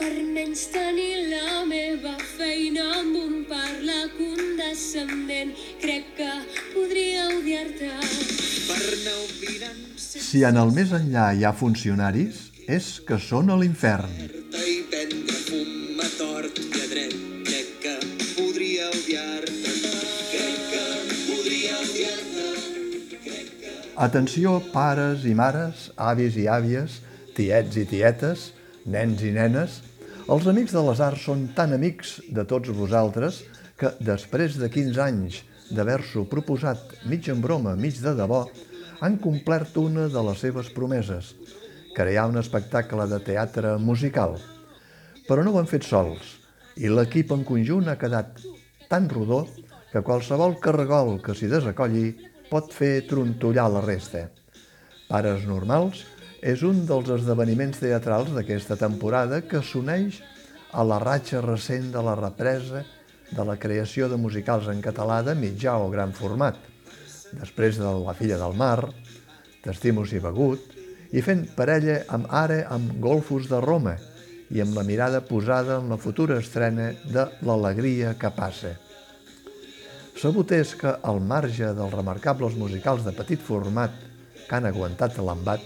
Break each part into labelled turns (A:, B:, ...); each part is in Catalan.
A: per menys tenir la meva feina amb un parla condescendent. Crec que podria odiar-te.
B: Per anar opinant
C: Si en el més enllà hi ha funcionaris, és que són a l'infern.
B: i prendre fum a tort i a dret. Crec que podria odiar-te. Crec que podria odiar-te.
C: Atenció, pares i mares, avis i àvies, tiets i tietes, nens i nenes. Els amics de les arts són tan amics de tots vosaltres que després de 15 anys d'haver-s'ho proposat mig en broma, mig de debò, han complert una de les seves promeses, crear un espectacle de teatre musical. Però no ho han fet sols, i l'equip en conjunt ha quedat tan rodó que qualsevol carregol que s'hi desacolli pot fer trontollar la resta. Pares Normals és un dels esdeveniments teatrals d'aquesta temporada que s'uneix a la ratxa recent de la represa de la creació de musicals en català de mitjà o gran format, després de La filla del mar, T'estimus i begut, i fent parella amb Ara amb Golfos de Roma i amb la mirada posada en la futura estrena de L'alegria que passa. Sabut és que, al marge dels remarcables musicals de petit format que han aguantat l'embat,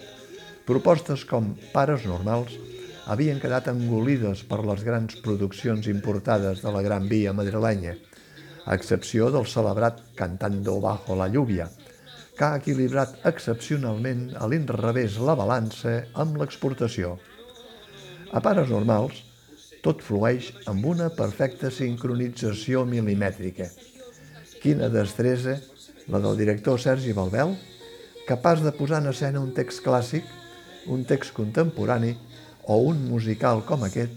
C: propostes com Pares Normals havien quedat engolides per les grans produccions importades de la Gran Via madrilenya, a excepció del celebrat Cantando bajo la lluvia, que ha equilibrat excepcionalment a l'inrevés la balança amb l'exportació. A pares normals, tot flueix amb una perfecta sincronització milimètrica. Quina destresa la del director Sergi Balbel, capaç de posar en escena un text clàssic, un text contemporani o un musical com aquest,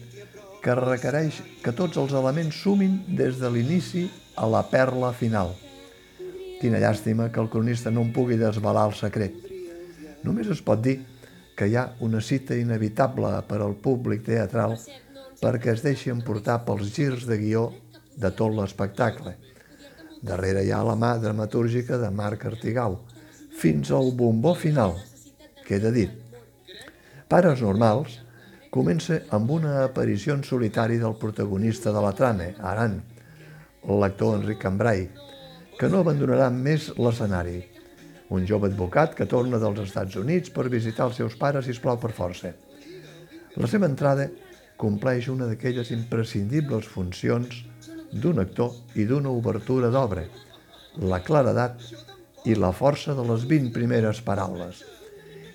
C: que requereix que tots els elements sumin des de l'inici a la perla final. Quina llàstima que el cronista no en pugui desvelar el secret. Només es pot dir que hi ha una cita inevitable per al públic teatral perquè es deixi emportar pels girs de guió de tot l'espectacle. Darrere hi ha la mà dramatúrgica de Marc Artigau, fins al bombó final, queda dit. Pares normals comença amb una aparició en solitari del protagonista de la trama, Aran, l'actor Enric Cambrai, que no abandonarà més l'escenari. Un jove advocat que torna dels Estats Units per visitar els seus pares, i plau per força. La seva entrada compleix una d'aquelles imprescindibles funcions d'un actor i d'una obertura d'obra, la claredat i la força de les 20 primeres paraules.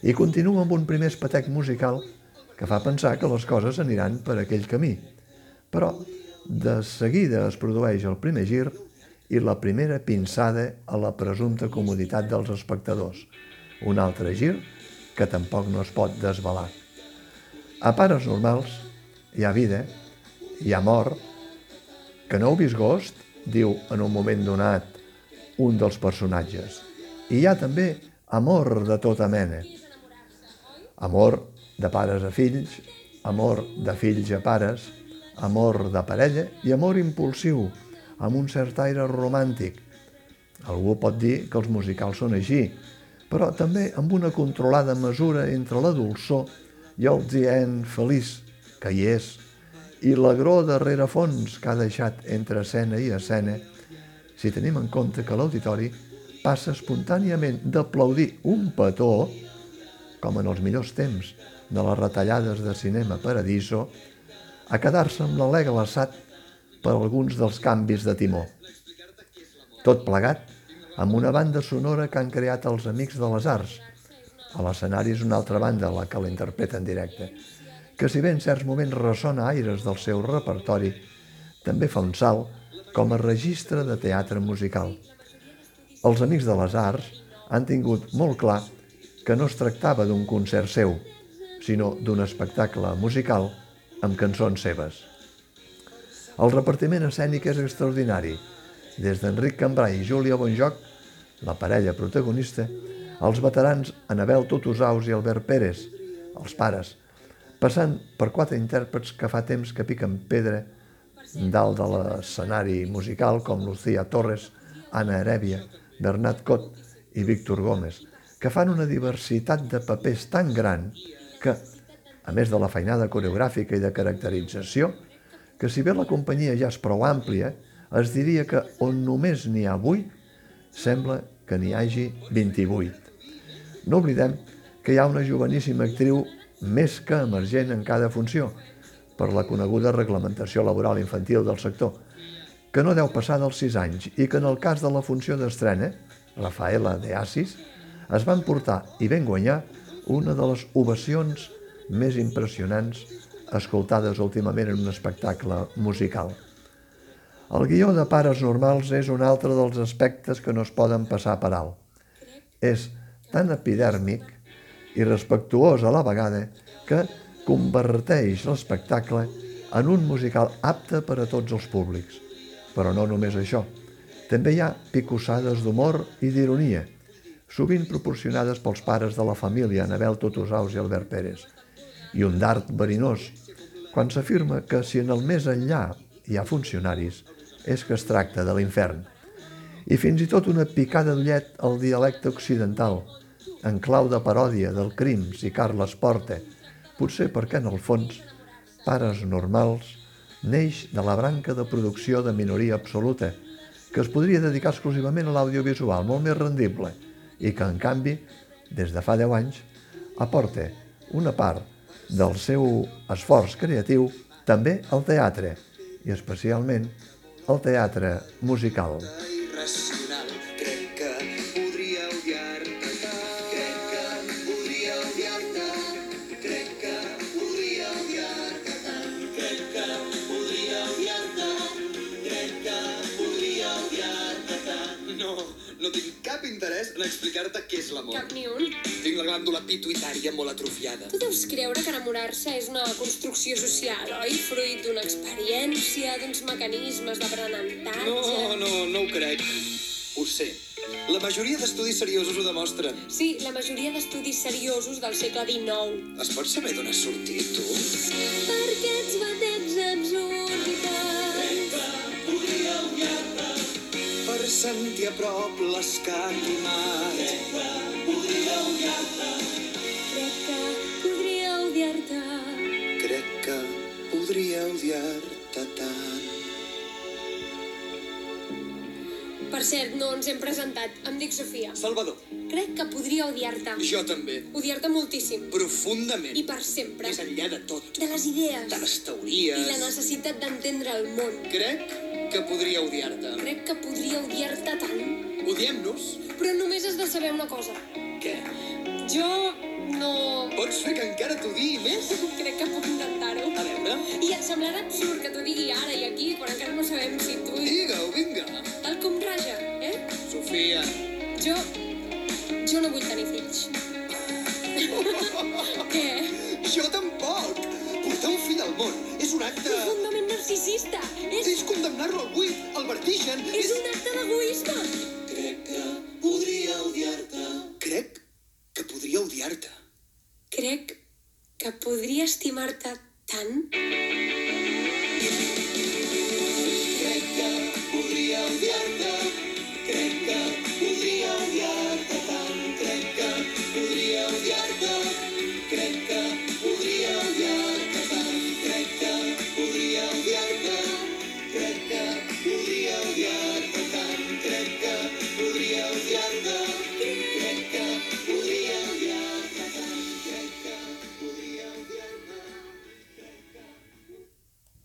C: I continua amb un primer espatec musical que fa pensar que les coses aniran per aquell camí. Però de seguida es produeix el primer gir i la primera pinçada a la presumpta comoditat dels espectadors. Un altre gir que tampoc no es pot desvelar. A pares normals hi ha vida, hi ha mort, que no heu vist gost, diu en un moment donat un dels personatges. I hi ha també amor de tota mena. Amor de pares a fills, amor de fills a pares, amor de parella i amor impulsiu, amb un cert aire romàntic. Algú pot dir que els musicals són així, però també amb una controlada mesura entre la dolçor i el dient feliç, que hi és, i l'agró de rerefons que ha deixat entre escena i escena, si tenim en compte que l'auditori passa espontàniament d'aplaudir un petó, com en els millors temps de les retallades de cinema Paradiso, a quedar-se amb l'alè glaçat per alguns dels canvis de timó. Tot plegat amb una banda sonora que han creat els Amics de les Arts. A l'escenari és una altra banda la que la interpreta en directe, que si bé en certs moments ressona aires del seu repertori, també fa un salt com a registre de teatre musical. Els Amics de les Arts han tingut molt clar que no es tractava d'un concert seu, sinó d'un espectacle musical amb cançons seves. El repartiment escènic és extraordinari. Des d'Enric Cambrai i Júlia Bonjoc, la parella protagonista, els veterans Anabel Tutusaus i Albert Pérez, els pares, passant per quatre intèrprets que fa temps que piquen pedra dalt de l'escenari musical com Lucía Torres, Anna Heredia, Bernat Cot i Víctor Gómez, que fan una diversitat de papers tan gran que, a més de la feinada coreogràfica i de caracterització, que si bé la companyia ja és prou àmplia, es diria que on només n'hi ha 8, sembla que n'hi hagi 28. No oblidem que hi ha una joveníssima actriu més que emergent en cada funció, per la coneguda reglamentació laboral infantil del sector, que no deu passar dels 6 anys i que en el cas de la funció d'estrena, Rafaela de Assis, es van portar i ben guanyar una de les ovacions més impressionants escoltades últimament en un espectacle musical. El guió de Pares Normals és un altre dels aspectes que no es poden passar per alt. És tan epidèrmic i respectuós a la vegada que converteix l'espectacle en un musical apte per a tots els públics. Però no només això. També hi ha picossades d'humor i d'ironia, sovint proporcionades pels pares de la família, Anabel Totosaus i Albert Pérez, i un d'art verinós, quan s'afirma que si en el més enllà hi ha funcionaris, és que es tracta de l'infern. I fins i tot una picada d'ullet al dialecte occidental, en clau de paròdia del Crims i Carles Porta, potser perquè en el fons, pares normals, neix de la branca de producció de minoria absoluta, que es podria dedicar exclusivament a l'audiovisual, molt més rendible, i que, en canvi, des de fa 10 anys, aporta una part del seu esforç creatiu també al teatre, i especialment al teatre musical.
B: irracional. Interès en explicar-te què és l'amor.
A: Cap ni un.
B: Tinc la glàndula pituitària molt atrofiada.
A: Tu deus creure que enamorar-se és una construcció social, oi? Fruit d'una experiència, d'uns mecanismes d'aprenentatge...
B: No, no, no ho crec. Ho sé. La majoria d'estudis seriosos ho demostren.
A: Sí, la majoria d'estudis seriosos del segle XIX.
B: Es pot saber d'on has sortit, tu?
A: Per aquests
B: sentir a prop l'escatimat.
A: Crec que podria odiar-te.
B: Crec que podria odiar-te tant.
A: Per cert, no ens hem presentat. Em dic Sofia.
B: Salvador,
A: Crec que podria odiar-te.
B: jo també.
A: Odiar-te moltíssim.
B: Profundament.
A: I per sempre.
B: Més enllà de tot.
A: De les idees.
B: De les
A: I
B: teories.
A: la necessitat d'entendre el món.
B: Crec que podria odiar-te.
A: Crec que podria odiar-te tant.
B: Odiem-nos?
A: Però només has de saber una cosa.
B: Què?
A: Jo no...
B: Pots fer que encara t'odiï més?
A: Crec que puc intentar-ho.
B: A veure.
A: I et semblarà absurd que t'ho digui ara i aquí, quan encara no sabem si tu...
B: Digue-ho, vinga.
A: El comraja, eh?
B: Sofia.
A: Jo... No vull tenir fills. Què?
B: Jo tampoc. Portar un fill al món és un acte...
A: Profundament narcisista. És,
B: És condemnar-lo al buit, al vertigen.
A: és un acte d'egoisme.
B: Crec que podria odiar-te. Crec que podria odiar-te.
A: Crec que podria estimar-te tant.